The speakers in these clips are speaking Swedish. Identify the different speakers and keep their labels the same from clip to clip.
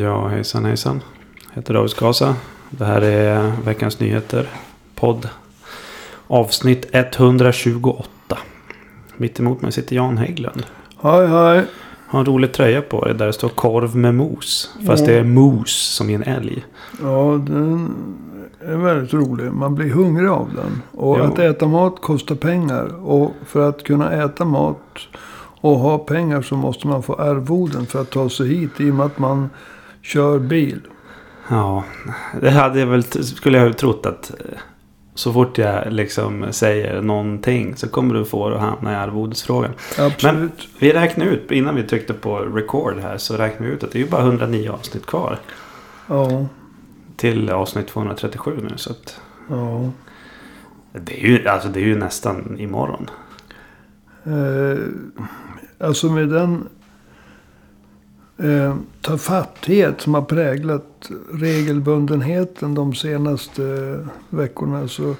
Speaker 1: Ja, hejsan hejsan. Jag heter David Skasa. Det här är veckans nyheter. Podd. Avsnitt 128. Mitt emot mig sitter Jan Hägglund.
Speaker 2: Hej hej.
Speaker 1: Har en rolig tröja på dig där det står korv med mos. Fast det är mos som i en älg.
Speaker 2: Ja, den är väldigt rolig. Man blir hungrig av den. Och
Speaker 1: Jo.
Speaker 2: att äta mat kostar pengar. Och för att kunna äta mat och ha pengar så måste man få arvoden för att ta sig hit. I och med att man kör bil.
Speaker 1: Ja, det hade jag väl, skulle jag ha trott att eh, så fort jag liksom säger någonting så kommer du få det att hamna i arvodesfrågan.
Speaker 2: Absolut.
Speaker 1: Vi räknade ut, innan vi tryckte på record här, så räknade vi ut att det är ju bara 109 avsnitt kvar.
Speaker 2: Ja.
Speaker 1: Till avsnitt 237 nu. Så att
Speaker 2: Ja.
Speaker 1: det, är ju, alltså det är ju nästan imorgon.
Speaker 2: Eh, alltså med den eh, tafatthet som har präglat regelbundenheten de senaste veckorna så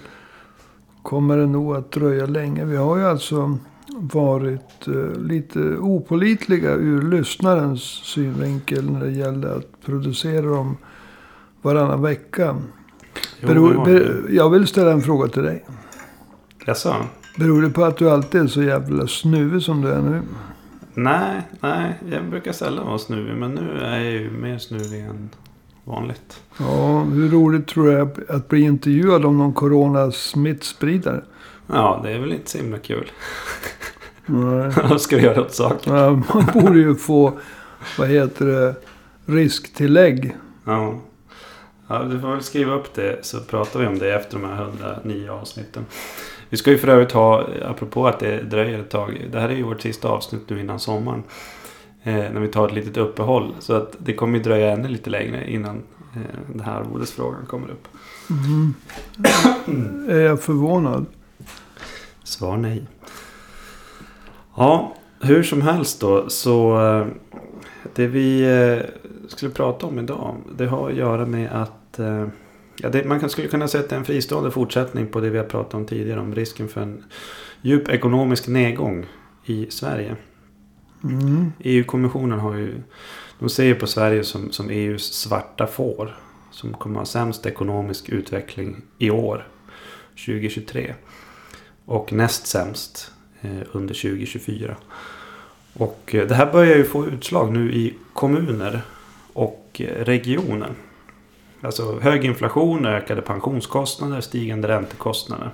Speaker 2: kommer det nog att dröja länge. Vi har ju alltså varit eh, lite opolitliga ur lyssnarens synvinkel när det gäller att producera dem varannan vecka.
Speaker 1: Jo,
Speaker 2: Beror, ber, jag vill ställa en fråga till dig.
Speaker 1: Jaså?
Speaker 2: Beror det på att du alltid är så jävla snuvig som du är nu?
Speaker 1: Nej, nej. Jag brukar sällan vara snuvig. Men nu är jag ju mer snuvig än vanligt.
Speaker 2: Ja, hur roligt tror du att- att bli intervjuad om någon corona-smittspridare?
Speaker 1: Ja, det är väl inte så himla kul.
Speaker 2: Nej.
Speaker 1: Vad ska vi göra åt saken?
Speaker 2: Ja, Man borde ju få, vad heter det, risktillägg.
Speaker 1: Ja. ja, du får väl skriva upp det så pratar vi om det efter de här 109 avsnitten. Vi ska ju för övrigt ha, apropå att det dröjer ett tag. Det här är ju vårt sista avsnitt nu innan sommaren. Eh, när vi tar ett litet uppehåll. Så att det kommer ju dröja ännu lite längre innan eh, den här arvodesfrågan kommer upp.
Speaker 2: Mm. Är jag förvånad?
Speaker 1: Svar nej. Ja, hur som helst då så eh, det vi eh, skulle prata om idag det har att göra med att eh, ja, det, man skulle kunna säga att det är en fristående fortsättning på det vi har pratat om tidigare om risken för en djup ekonomisk nedgång i Sverige.
Speaker 2: Mm.
Speaker 1: EU-kommissionen har ju de ser på Sverige som, som EUs svarta får som kommer ha sämst ekonomisk utveckling i år 2023 och näst sämst eh, under 2024. Och eh, det här börjar ju få utslag nu i kommuner och eh, regioner. Alltså hög inflation, ökade pensionskostnader, stigande räntekostnader.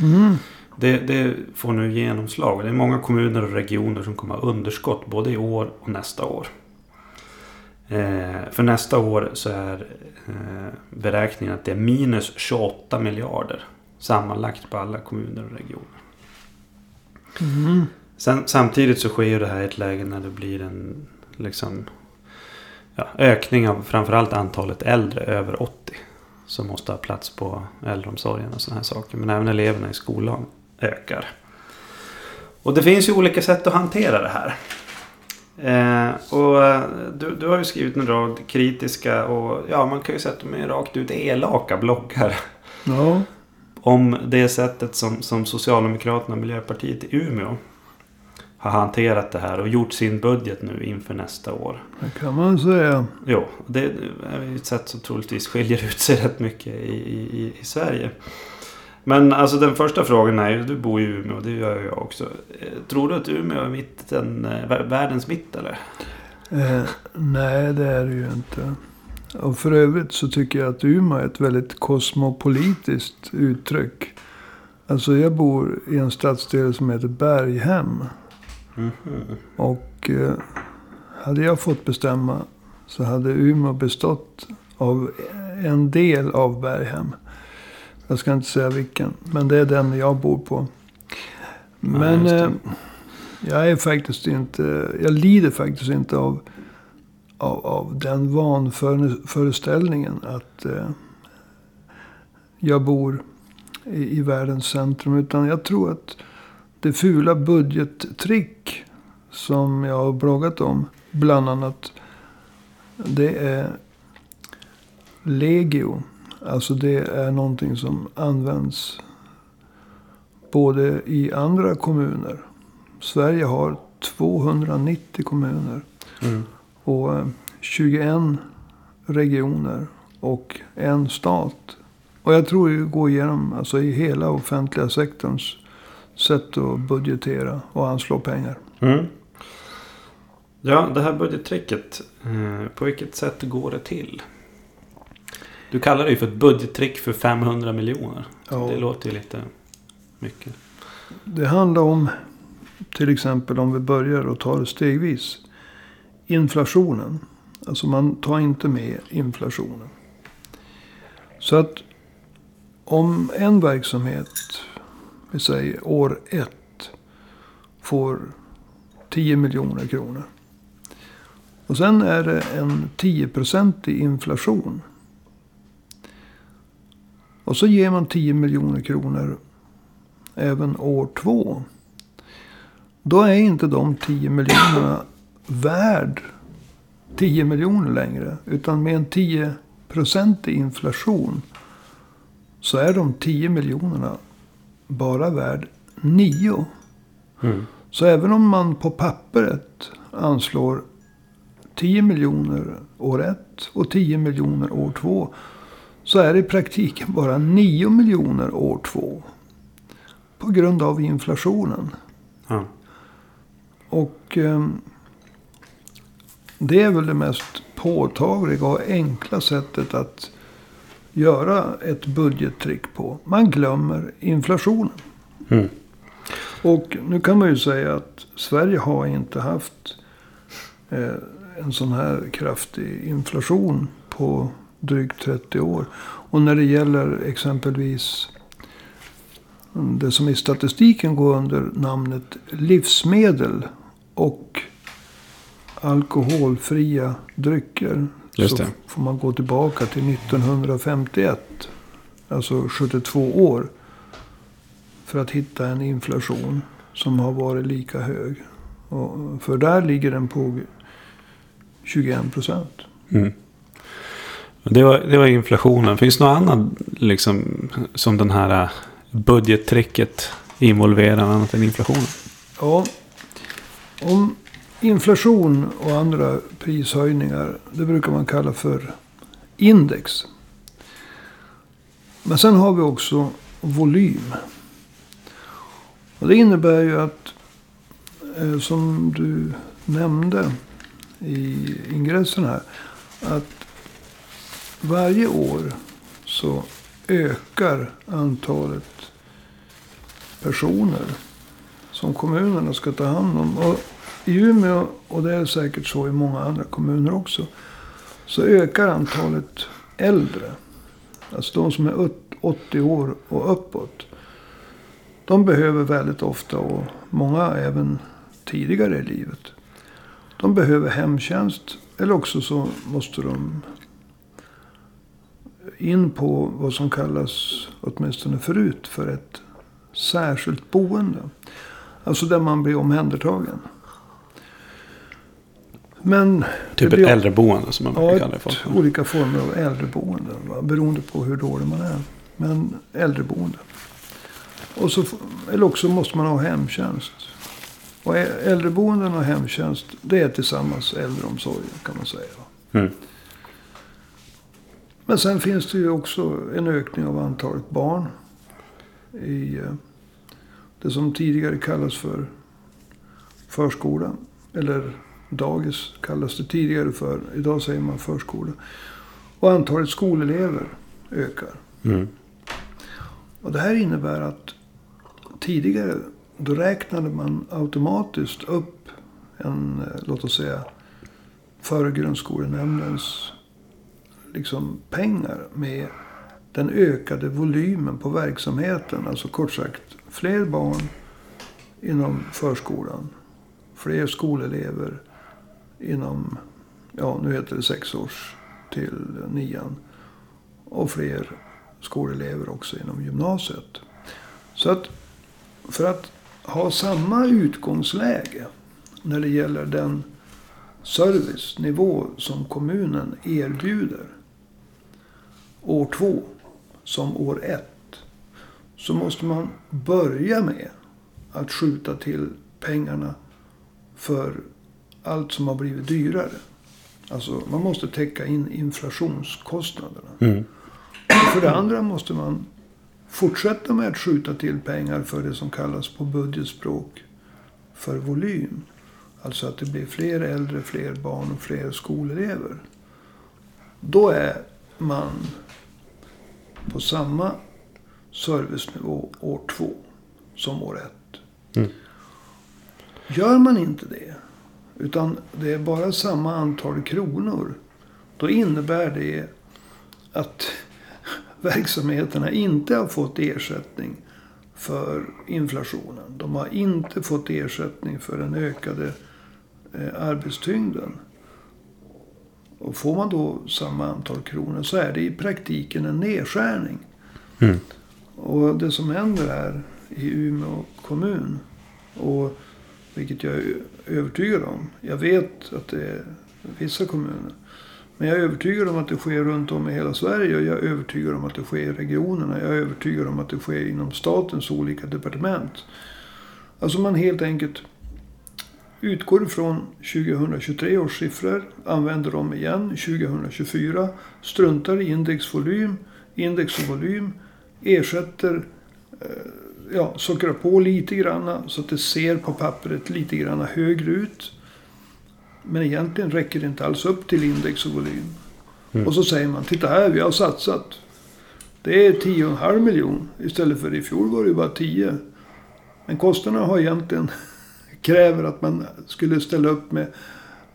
Speaker 2: Mm.
Speaker 1: Det, det får nu genomslag. Det är många kommuner och regioner som kommer ha underskott både i år och nästa år. Eh, för nästa år så är eh, beräkningen att det är minus 28 miljarder sammanlagt på alla kommuner och regioner.
Speaker 2: Mm.
Speaker 1: Sen, samtidigt så sker det här i ett läge när det blir en liksom, ja, ökning av framförallt antalet äldre över 80. Som måste ha plats på äldreomsorgen och sådana här saker. Men även eleverna i skolan ökar. Och det finns ju olika sätt att hantera det här. Eh, och eh, du, du har ju skrivit en rad kritiska och ja man kan ju säga att de är rakt ut elaka bloggar.
Speaker 2: Ja,
Speaker 1: Om det sättet som, som Socialdemokraterna och Miljöpartiet i Umeå har hanterat det här och gjort sin budget nu inför nästa år.
Speaker 2: det kan man säga.
Speaker 1: Jo, det är ju ett sätt som troligtvis skiljer ut sig rätt mycket i, i, i Sverige. Men alltså den första frågan är ju, du bor i Umeå, det gör jag också. Eh, Tror du att Umeå är mitten, eh, vär- världens mitt eller?
Speaker 2: Eh, nej, det är det ju inte. Och för övrigt så tycker jag att Umeå är ett väldigt kosmopolitiskt uttryck. Alltså jag bor i en stadsdel som heter Berghem.
Speaker 1: Mhm.
Speaker 2: Och eh, hade jag fått bestämma så hade Umeå bestått av en del av Berghem. Jag ska inte säga vilken, men det är den jag bor på. Men
Speaker 1: det.
Speaker 2: eh, jag är faktiskt inte, jag lider faktiskt inte av, av, av den vanföreställningen att eh, jag bor i, i världens centrum. Utan jag tror att det fula budgettrick som jag har bloggat om. Bland annat. Det är legio. Alltså det är någonting som används både i andra kommuner. Sverige har 290 kommuner.
Speaker 1: Mm.
Speaker 2: Och eh, 21 regioner och en stat. Och jag tror det går igenom alltså i hela offentliga sektorns sätt att budgetera och anslå pengar.
Speaker 1: Mm. Ja, det här budgettricket. Eh, på vilket sätt går det till? Du kallar det ju för ett budgettrick för 500 miljoner.
Speaker 2: Ja.
Speaker 1: Det låter ju lite mycket.
Speaker 2: Det handlar om, till exempel om vi börjar och tar det stegvis. Inflationen. Alltså man tar inte med inflationen. Så att om en verksamhet, vi säger år ett, får 10 miljoner kronor. Och sen är det en 10-procentig inflation. Och så ger man 10 miljoner kronor även år två. Då är inte de 10 miljonerna värd 10 miljoner längre. Utan med en 10-procentig inflation så är de 10 miljonerna bara värd 9.
Speaker 1: Mm.
Speaker 2: Så även om man på pappret anslår 10 miljoner år ett och 10 miljoner år två. Så är det i praktiken bara 9 miljoner år två. På grund av inflationen.
Speaker 1: Ja.
Speaker 2: Och eh, det är väl det mest påtagliga och enkla sättet att göra ett budgettrick på. Man glömmer inflationen.
Speaker 1: Mm.
Speaker 2: Och nu kan man ju säga att Sverige har inte haft eh, en sån här kraftig inflation på drygt 30 år. Och när det gäller exempelvis det som i statistiken går under namnet livsmedel och alkoholfria drycker.
Speaker 1: Just
Speaker 2: så
Speaker 1: det.
Speaker 2: får man gå tillbaka till 1951. Alltså 72 år. För att hitta en inflation som har varit lika hög. Och för där ligger den på 21 procent.
Speaker 1: Mm. Det, var, det var inflationen. Finns det något annat liksom, som den här äh, budgettricket involverar annat än inflationen?
Speaker 2: Ja, om inflation och andra prishöjningar. Det brukar man kalla för index. Men sen har vi också volym. Och det innebär ju att, eh, som du nämnde i ingressen här. Att varje år så ökar antalet personer som kommunerna ska ta hand om. Och i Umeå, och det är säkert så i många andra kommuner också, så ökar antalet äldre. Alltså de som är 80 år och uppåt. De behöver väldigt ofta, och många även tidigare i livet. De behöver hemtjänst. Eller också så måste de in på vad som kallas, åtminstone förut, för ett särskilt boende. Alltså där man blir omhändertagen. Men
Speaker 1: Typ ett äldreboende som man brukar
Speaker 2: Ja,
Speaker 1: kalla det för.
Speaker 2: olika former av äldreboende. va, Beroende på hur dålig man är. Men äldreboende. Och så, eller också måste man ha hemtjänst. Och äldreboenden och hemtjänst, det är tillsammans äldreomsorg kan man säga.
Speaker 1: Mm.
Speaker 2: Men sen finns det ju också en ökning av antalet barn. I eh, det som tidigare kallas för förskola. Eller dagis kallas det tidigare för. Idag säger man förskola. Och antalet skolelever ökar.
Speaker 1: Mm.
Speaker 2: Och det här innebär att tidigare då räknade man automatiskt upp en, eh, låt oss säga, före grundskolenämndens liksom pengar med den ökade volymen på verksamheten. Alltså kort sagt, fler barn inom förskolan. Fler skolelever inom, ja nu heter det sexårs till nian. Och fler skolelever också inom gymnasiet. Så att för att ha samma utgångsläge när det gäller den servicenivå som kommunen erbjuder år två som år ett. Så måste man börja med att skjuta till pengarna för allt som har blivit dyrare. Alltså man måste täcka in inflationskostnaderna.
Speaker 1: Mm.
Speaker 2: För det andra måste man fortsätta med att skjuta till pengar för det som kallas på budgetspråk för volym. Alltså att det blir fler äldre, fler barn och fler skolelever. Då är man på samma servicenivå år två som år ett.
Speaker 1: Mm.
Speaker 2: Gör man inte det, utan det är bara samma antal kronor. Då innebär det att verksamheterna inte har fått ersättning för inflationen. De har inte fått ersättning för den ökade eh, arbetstyngden. Och får man då samma antal kronor så är det i praktiken en nedskärning.
Speaker 1: Mm.
Speaker 2: Och det som händer här i Umeå kommun, och vilket jag övertygad om. Jag vet att det är vissa kommuner. Men jag är övertygad om att det sker runt om i hela Sverige. Och jag är övertygad om att det sker i regionerna. Jag är övertygad om att det sker inom statens olika departement. Alltså man helt enkelt utgår ifrån 2023 års siffror, använder dem igen 2024, struntar i indexvolym, index och volym, ersätter, eh, ja, sockrar på lite granna så att det ser på pappret lite granna högre ut. Men egentligen räcker det inte alls upp till index och volym.
Speaker 1: Mm.
Speaker 2: Och så säger man, titta här, vi har satsat. Det är 10,5 miljon. Istället för i fjol var det ju bara 10. Men kostnaderna har egentligen kräver att man skulle ställa upp med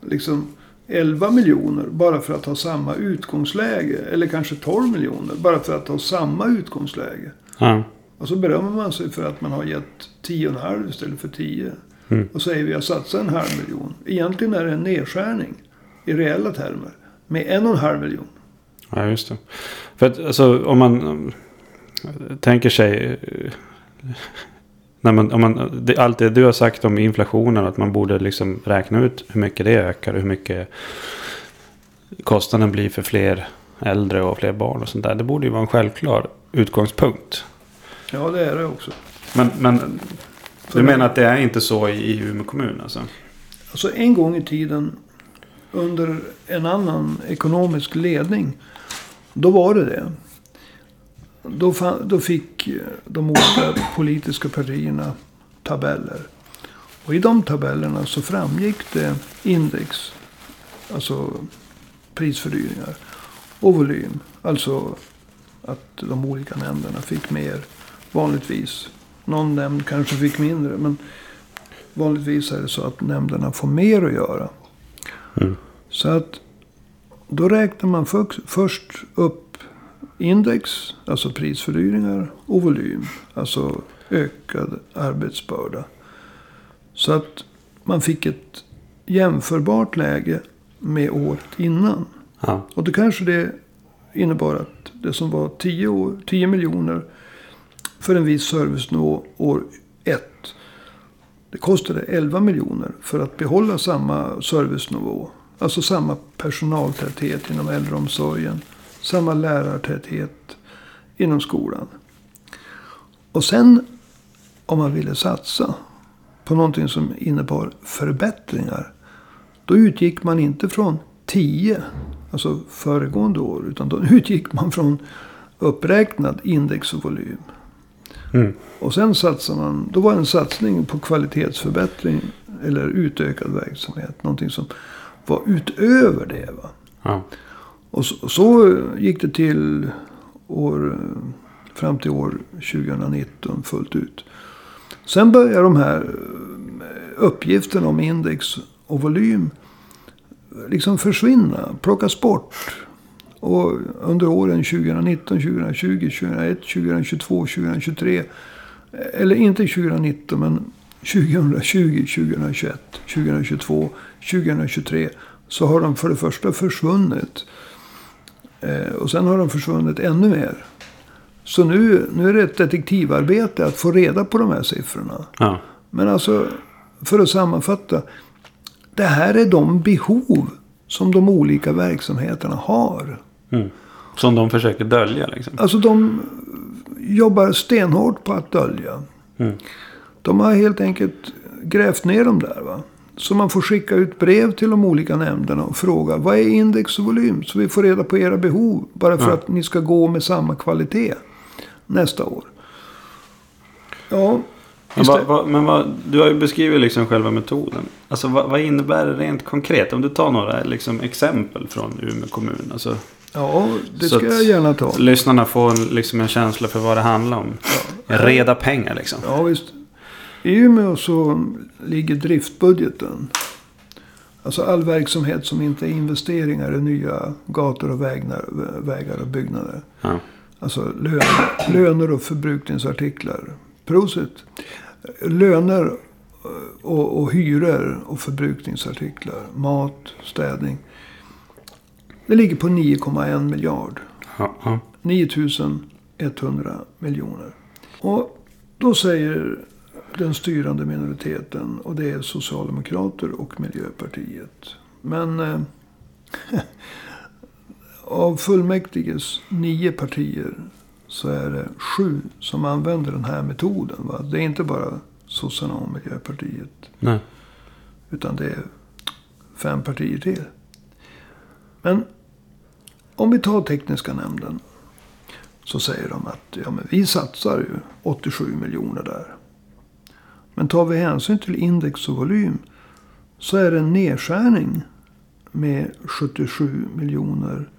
Speaker 2: liksom 11 miljoner bara för att ha samma utgångsläge. Eller kanske 12 miljoner bara för att ha samma utgångsläge.
Speaker 1: Ja.
Speaker 2: Och så berömmer man sig för att man har gett 10,5 istället för 10.
Speaker 1: Mm.
Speaker 2: Och säger vi har satsat en halv miljon. Egentligen är det en nedskärning i reella termer. Med en och en halv miljon.
Speaker 1: ja, just det. För att alltså, om man um, tänker sig... eh, När man, om man, det, allt det du har sagt om inflationen. Att man borde liksom räkna ut hur mycket det ökar. Hur mycket kostnaden blir för fler äldre och fler barn och sånt där. Det borde ju vara en självklar utgångspunkt.
Speaker 2: Ja, det är det också.
Speaker 1: Men, men du menar att det är inte så i, Umeå kommun alltså?
Speaker 2: Alltså en gång i tiden under en annan ekonomisk ledning. Då var det det. Då, fa- då fick eh, de olika politiska partierna tabeller. Och i de tabellerna så framgick det index. Alltså prisfördyringar. Och volym. Alltså att de olika nämnderna fick mer. Vanligtvis. Någon nämnd kanske fick mindre. Men vanligtvis är det så att nämnderna får mer att göra.
Speaker 1: Mm.
Speaker 2: Så att då räknar man för, först upp index, alltså prisfördyringar, och volym, alltså ökad arbetsbörda. Så att man fick ett jämförbart läge med året innan.
Speaker 1: Ja.
Speaker 2: Och då kanske det innebar att det som var 10, år, 10 miljoner för en viss servicenivå år 1. Det kostade 11 miljoner för att behålla samma servicenivå. Alltså samma personaltäthet inom äldreomsorgen. Samma lärartäthet inom skolan. Och sen om man ville satsa på någonting som innebar förbättringar. Då utgick man inte från 10, alltså föregående år. Utan då utgick man från uppräknad index och volym.
Speaker 1: Mm.
Speaker 2: Och sen satsar man, då var en satsning på kvalitetsförbättring eller utökad verksamhet. Någonting som var utöver det. Va?
Speaker 1: Ja.
Speaker 2: Och så, så gick det till år, fram till år 2019 fullt ut. Sen börjar de här eh, uppgifterna om index och volym liksom försvinna, plockas bort. Och under åren 2019, 2020, 2021, 2022, 2023. Eller inte 2019 men 2020, 2021, 2022, 2023. Så har de för det första försvunnit. Eh, och sen har de försvunnit ännu mer. Så nu, nu är det ett detektivarbete att få reda på de här siffrorna.
Speaker 1: Ja.
Speaker 2: Men alltså, för att sammanfatta. Det här är de behov som de olika verksamheterna har.
Speaker 1: Mm. Som de försöker dölja liksom.
Speaker 2: Alltså de jobbar stenhårt på att dölja.
Speaker 1: Mm.
Speaker 2: De har helt enkelt grävt ner dem där. Va? Så man får skicka ut brev till de olika nämnderna och fråga vad är index och volym? Så vi får reda på era behov. Bara för
Speaker 1: Ja.
Speaker 2: att ni ska gå med samma kvalitet nästa år. Ja,
Speaker 1: Men, vad, vad, men vad, du har ju beskrivit liksom själva metoden. Alltså vad, vad innebär det rent konkret? Om du tar några liksom, exempel från Umeå kommun. Alltså,
Speaker 2: ja det ska jag gärna ta.
Speaker 1: lyssnarna får en, liksom en känsla för vad det handlar om. Reda pengar liksom.
Speaker 2: Ja, visst. I Umeå så ligger driftbudgeten. Alltså all verksamhet som inte är investeringar i nya gator och vägnar, vägar och byggnader.
Speaker 1: Ja.
Speaker 2: Alltså löner, löner och förbrukningsartiklar. Prosit. Löner och, och hyror och förbrukningsartiklar. Mat, städning. Det ligger på 9,1 miljard.
Speaker 1: Ja, ja.
Speaker 2: 9100 miljoner. Och då säger den styrande minoriteten, och det är Socialdemokrater och Miljöpartiet. Men eh, av fullmäktiges nio partier så är det sju som använder den här metoden. Va? Det är inte bara sossarna och Miljöpartiet.
Speaker 1: Nej.
Speaker 2: Utan det är fem partier till. Men om vi tar tekniska nämnden. Så säger de att ja, men vi satsar ju 87 miljoner där. Men tar vi hänsyn till index och volym. Så är det en nedskärning med 77 miljoner.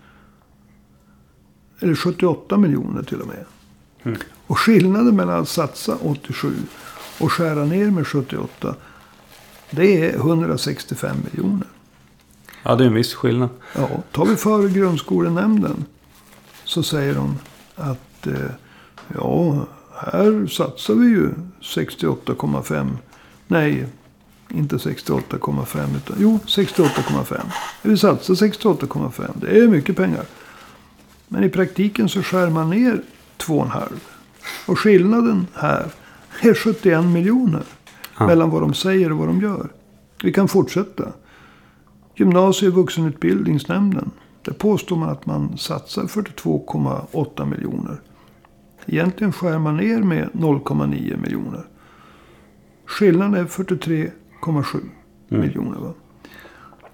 Speaker 2: Eller 78 miljoner till och med.
Speaker 1: Mm.
Speaker 2: Och skillnaden mellan att satsa 87 och skära ner med 78. Det är 165 miljoner.
Speaker 1: Ja, det är en viss skillnad.
Speaker 2: Ja, tar vi för grundskolenämnden. Så säger de att eh, ja, här satsar vi ju 68,5. Nej, inte 68,5 utan jo 68,5. Vi satsar 68,5. Det är mycket pengar. Men i praktiken så skär man ner 2,5. Och skillnaden här är 71 miljoner.
Speaker 1: Ja.
Speaker 2: Mellan vad de säger och vad de gör. Vi kan fortsätta. Gymnasie och vuxenutbildningsnämnden. Där påstår man att man satsar 42,8 miljoner. Egentligen skär man ner med 0,9 miljoner. Skillnaden är 43,7 miljoner. Va?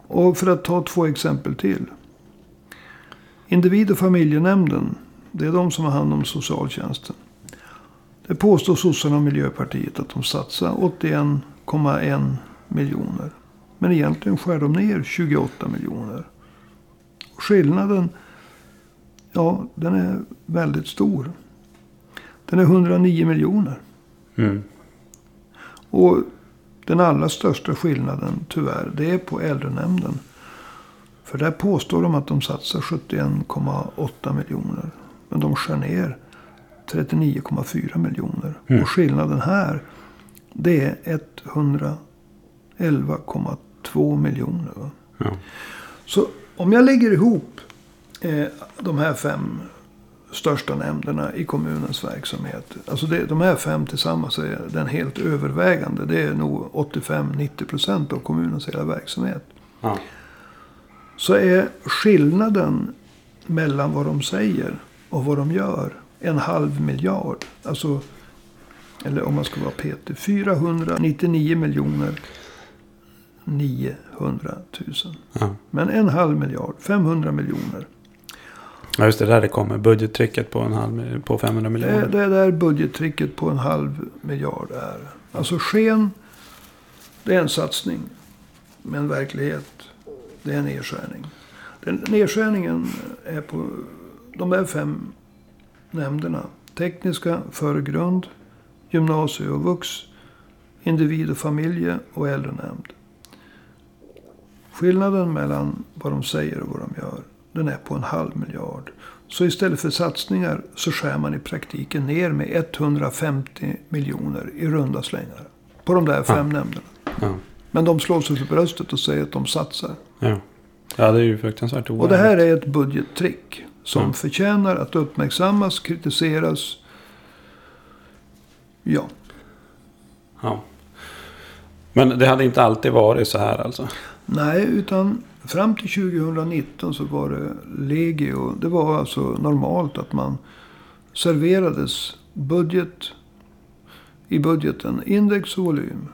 Speaker 2: Och för att ta två exempel till. Individ och familjenämnden. Det är de som har hand om socialtjänsten. Det påstår sossarna och Miljöpartiet att de satsar 81,1 miljoner. Men egentligen skär de ner 28 miljoner. Skillnaden, ja, den är väldigt stor. Den är 109 miljoner.
Speaker 1: Mm.
Speaker 2: Och den allra största skillnaden, tyvärr, det är på äldrenämnden. För där påstår de att de satsar 71,8 miljoner. Men de skär ner 39,4 miljoner.
Speaker 1: Mm.
Speaker 2: Och skillnaden här, det är 111,2 miljoner. Va?
Speaker 1: Ja.
Speaker 2: Så om jag lägger ihop eh, de här fem största nämnderna i kommunens verksamhet. Alltså det, de här fem tillsammans är den helt övervägande. Det är nog 85-90 procent av kommunens hela verksamhet.
Speaker 1: Ja.
Speaker 2: Så är skillnaden mellan vad de säger och vad de gör en halv miljard. Alltså, eller om man ska vara petig, 499 miljoner 900 000.
Speaker 1: Ja.
Speaker 2: Men en halv miljard, 500 miljoner.
Speaker 1: ja, just det. Där det kommer. Budgettrycket på, en halv, på 500
Speaker 2: Det,
Speaker 1: miljoner.
Speaker 2: det är där budgettricket på en halv miljard är. Alltså sken, det är en satsning. Men verklighet, det är en nedskärning. Den nedskärningen är på de här fem nämnderna. Tekniska, förgrund, gymnasie och vux, individ och familje och äldrenämnd. Skillnaden mellan vad de säger och vad de gör, den är på en halv miljard. Så istället för satsningar så skär man i praktiken ner med 150 miljoner i runda slängar. På de där fem nämnderna.
Speaker 1: Ja.
Speaker 2: Men de slår sig för bröstet och säger att de satsar.
Speaker 1: Ja. ja, det är ju fruktansvärt
Speaker 2: Och det
Speaker 1: oärligt.
Speaker 2: här är ett budgettrick. Som
Speaker 1: Ja.
Speaker 2: förtjänar att uppmärksammas, kritiseras. Ja.
Speaker 1: Ja. Men det hade inte alltid varit så här alltså?
Speaker 2: Nej, utan fram till 2019 så var det legio. Det var alltså normalt att man serverades budget i budgeten, index och volym.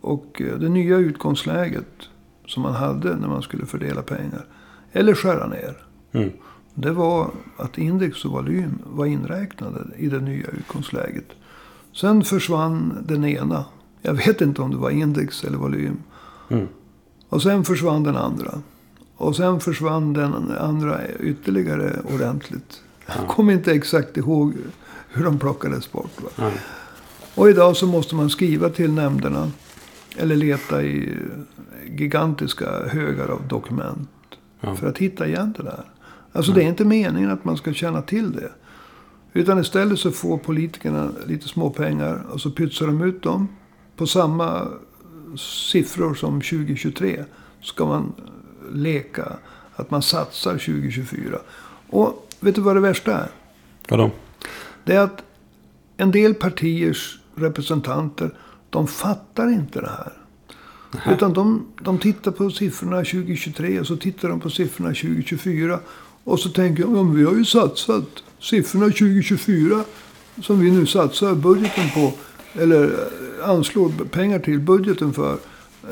Speaker 2: Och eh, det nya utgångsläget som man hade när man skulle fördela pengar. Eller skära ner.
Speaker 1: Mm.
Speaker 2: Det var att index och volym var inräknade i det nya utgångsläget. Sen försvann den ena. Jag vet inte om det var index eller volym.
Speaker 1: Mm.
Speaker 2: Och sen försvann den andra. Och sen försvann den andra ytterligare ordentligt. Jag kommer inte exakt ihåg hur de plockades bort.
Speaker 1: Ja.
Speaker 2: Och idag så måste man skriva till nämnderna. Eller leta i gigantiska högar av dokument. För att hitta igen det där. Alltså det är inte meningen att man ska känna till det. Utan istället så får politikerna lite små pengar och så pytsar de ut dem. På samma siffror som 2023 ska man leka att man satsar 2024. Och vet du vad det värsta är?
Speaker 1: Vadå?
Speaker 2: Det är att en del partiers representanter, de fattar inte det här. Utan de, de tittar på siffrorna 2023 och så tittar de på siffrorna 2024. Och så tänker de, ja, vi har ju satsat siffrorna 2024 som vi nu satsar budgeten på. Eller eh, anslår pengar till budgeten för.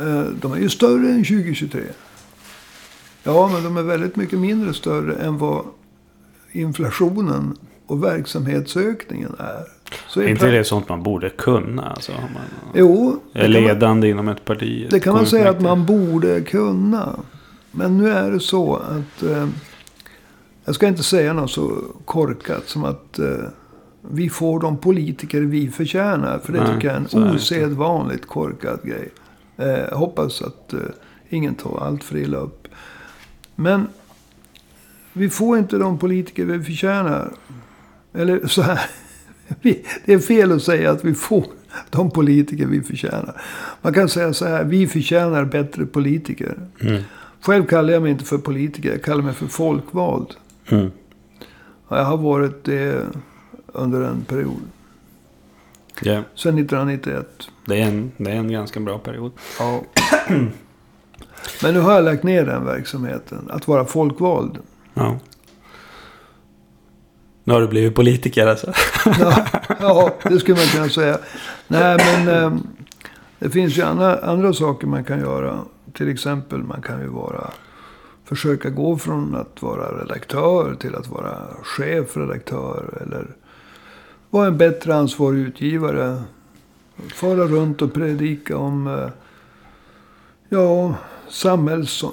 Speaker 2: eh, De är ju större än 2023. Ja, men de är väldigt mycket mindre större än vad inflationen och verksamhetsökningen är. Så
Speaker 1: Är inte det sånt man borde kunna? Alltså, man
Speaker 2: Jo,
Speaker 1: är
Speaker 2: kan man-
Speaker 1: ledande inom ett parti.
Speaker 2: det kan man säga att man borde kunna. Men nu är det så att... Eh, jag ska inte säga något så korkat som att eh, vi får de politiker vi förtjänar. För det
Speaker 1: Nej,
Speaker 2: tycker jag är en osedvanligt korkad grej. Eh, hoppas att eh, ingen tar allt för illa upp. Men vi får inte de politiker vi förtjänar. Eller så här. Vi, det är fel att säga att vi får de politiker vi förtjänar. Man kan säga så här. Vi förtjänar bättre politiker.
Speaker 1: Mm.
Speaker 2: Själv kallar jag mig inte för politiker. Jag kallar mig för folkvald.
Speaker 1: Mm.
Speaker 2: Jag har varit det under en period.
Speaker 1: Ja,
Speaker 2: Sedan 1991.
Speaker 1: det, är en, det är en ganska bra period.
Speaker 2: Ja. Men nu har jag lagt ner den verksamheten. Att vara folkvald.
Speaker 1: Ja. Nu har du blivit politiker alltså.
Speaker 2: Ja, ja, det skulle man kunna säga. Nej, men eh, det finns ju andra, andra saker man kan göra. Till exempel man kan ju vara försöka gå från att vara redaktör till att vara chefredaktör. Eller vara en bättre ansvarig utgivare. Fara runt och predika om eh, ja, samhälls...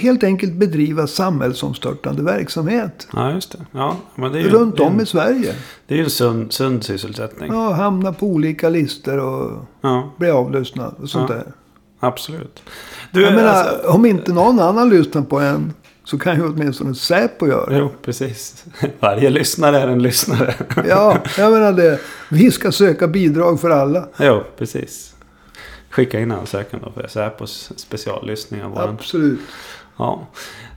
Speaker 2: Helt enkelt bedriva samhällsomstörtande verksamhet.
Speaker 1: Ja, just det. Ja, men det är ju,
Speaker 2: Runt
Speaker 1: det är,
Speaker 2: om i Sverige.
Speaker 1: Det är ju en sund, sund sysselsättning.
Speaker 2: Ja, hamna på olika listor och
Speaker 1: Ja,
Speaker 2: bli avlyssnad och sånt
Speaker 1: Ja.
Speaker 2: där.
Speaker 1: absolut. Du,
Speaker 2: Jag menar,
Speaker 1: alltså,
Speaker 2: om inte någon annan lyssnar på en så kan ju åtminstone Säpo göra det.
Speaker 1: Jo, precis. Varje lyssnare är en lyssnare.
Speaker 2: Ja, jag menar det. Vi ska söka bidrag för alla.
Speaker 1: jo, precis. Skicka in ansökan då för Säpos speciallyssning av våran.
Speaker 2: Absolut.
Speaker 1: Ja.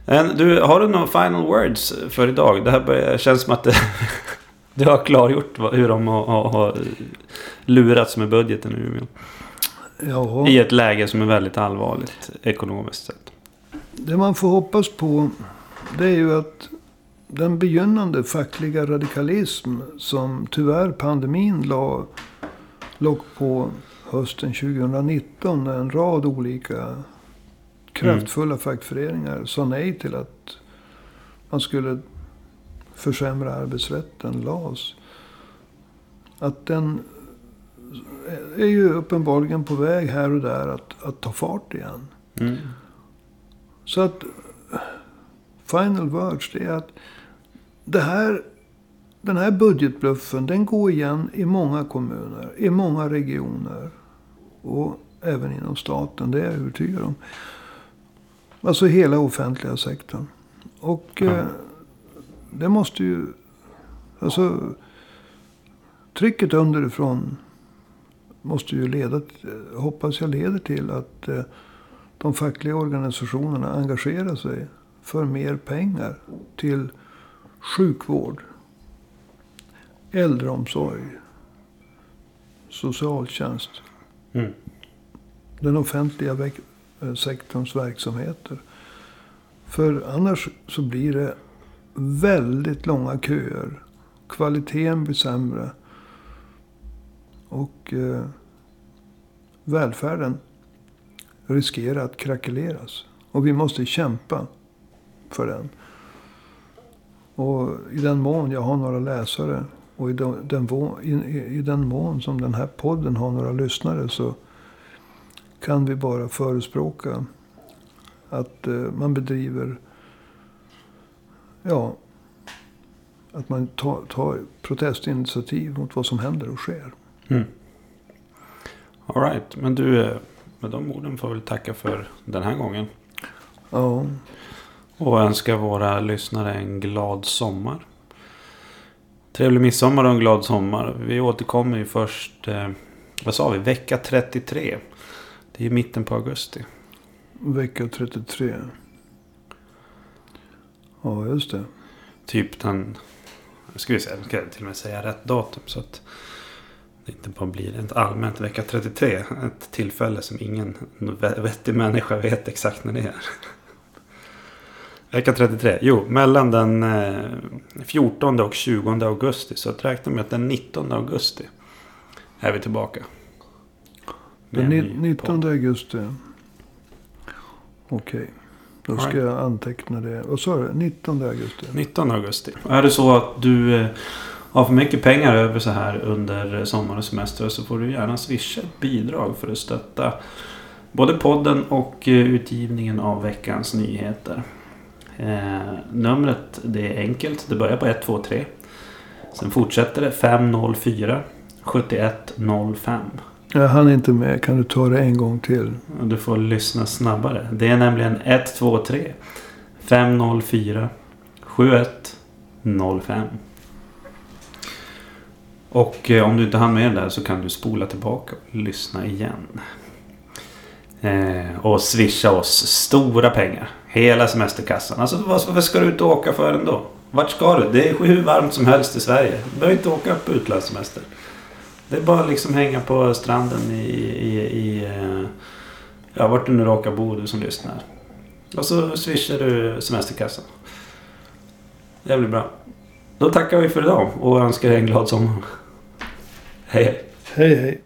Speaker 1: Men Du, har du några final words för idag? Det här börjar, känns som att det, du har klargjort hur de har, har, har lurats med budgeten i Umeå.
Speaker 2: Ja,
Speaker 1: I ett läge som är väldigt allvarligt ekonomiskt sett.
Speaker 2: Det man får hoppas på det är ju att den begynnande fackliga radikalism som tyvärr pandemin la lock på hösten 2019 när en rad olika kraftfulla fackföreningar sa nej till att man skulle försämra arbetsrätten, LAS. Att den är ju uppenbarligen på väg här och där att, att ta fart igen.
Speaker 1: Mm.
Speaker 2: Så att final words det är att det här, den här budgetbluffen den går igen i många kommuner, i många regioner. Och även inom staten, det är jag övertygad om. Alltså hela offentliga sektorn. Och
Speaker 1: Ja.
Speaker 2: eh, det måste ju... Alltså trycket underifrån måste ju leda, hoppas jag leder till att eh, de fackliga organisationerna engagerar sig för mer pengar till sjukvård, äldreomsorg, socialtjänst,
Speaker 1: Mm.
Speaker 2: den offentliga eh, sektorns verksamheter. För annars så blir det väldigt långa köer. Kvaliteten blir sämre. Och eh, välfärden riskera att krackeleras. Och vi måste kämpa för den. Och i den mån jag har några läsare och i den, i, i den mån som den här podden har några lyssnare så kan vi bara förespråka att eh, man bedriver, ja, att man tar, tar protestinitiativ mot vad som händer och sker.
Speaker 1: Mm. Alright, men du, eh, med de orden får vi tacka för den här gången.
Speaker 2: Ja.
Speaker 1: Och önska våra lyssnare en glad sommar. Trevlig midsommar och en glad sommar. Vi återkommer ju först, eh, vad sa vi, vecka 33. Det är mitten på augusti.
Speaker 2: Vecka 33. Ja, just det.
Speaker 1: Typ den, ska vi säga, ska jag till och med säga rätt datum. Så att inte bara blir ett allmänt vecka 33. Ett tillfälle som ingen vettig människa vet exakt när det är. Vecka 33. Jo, mellan den 14 och 20 augusti. Så räkna med att den 19 augusti är vi tillbaka.
Speaker 2: Den 19 augusti. Okej. Okay. Då ska jag anteckna det. Vad sa du? 19 augusti?
Speaker 1: 19 augusti. Är det så att du eh, har för mycket pengar över så här under sommar och semester så får du gärna swisha ett bidrag för att stötta både podden och eh, utgivningen av veckans nyheter. Eh, numret det är enkelt. Det börjar på 123. Sen fortsätter det 504 7105.
Speaker 2: Jag hann inte med. Kan du ta det en gång till?
Speaker 1: Du får lyssna snabbare. Det är nämligen 123 504 7105. Och eh, om du inte hann med det där så kan du spola tillbaka och lyssna igen. Eh, och swisha oss stora pengar. Hela semesterkassan. Alltså vad ska du ut och åka för ändå? Vart ska du? Det är hur varmt som helst i Sverige. Du behöver inte åka på utlandssemester. Det är bara liksom hänga på stranden i, i, i eh, ja, vart du nu råkar bo du som lyssnar. Och så swishar du semesterkassan. Det blir bra. Då tackar vi för idag och önskar er en glad sommar. Hej hej.
Speaker 2: Hej hej.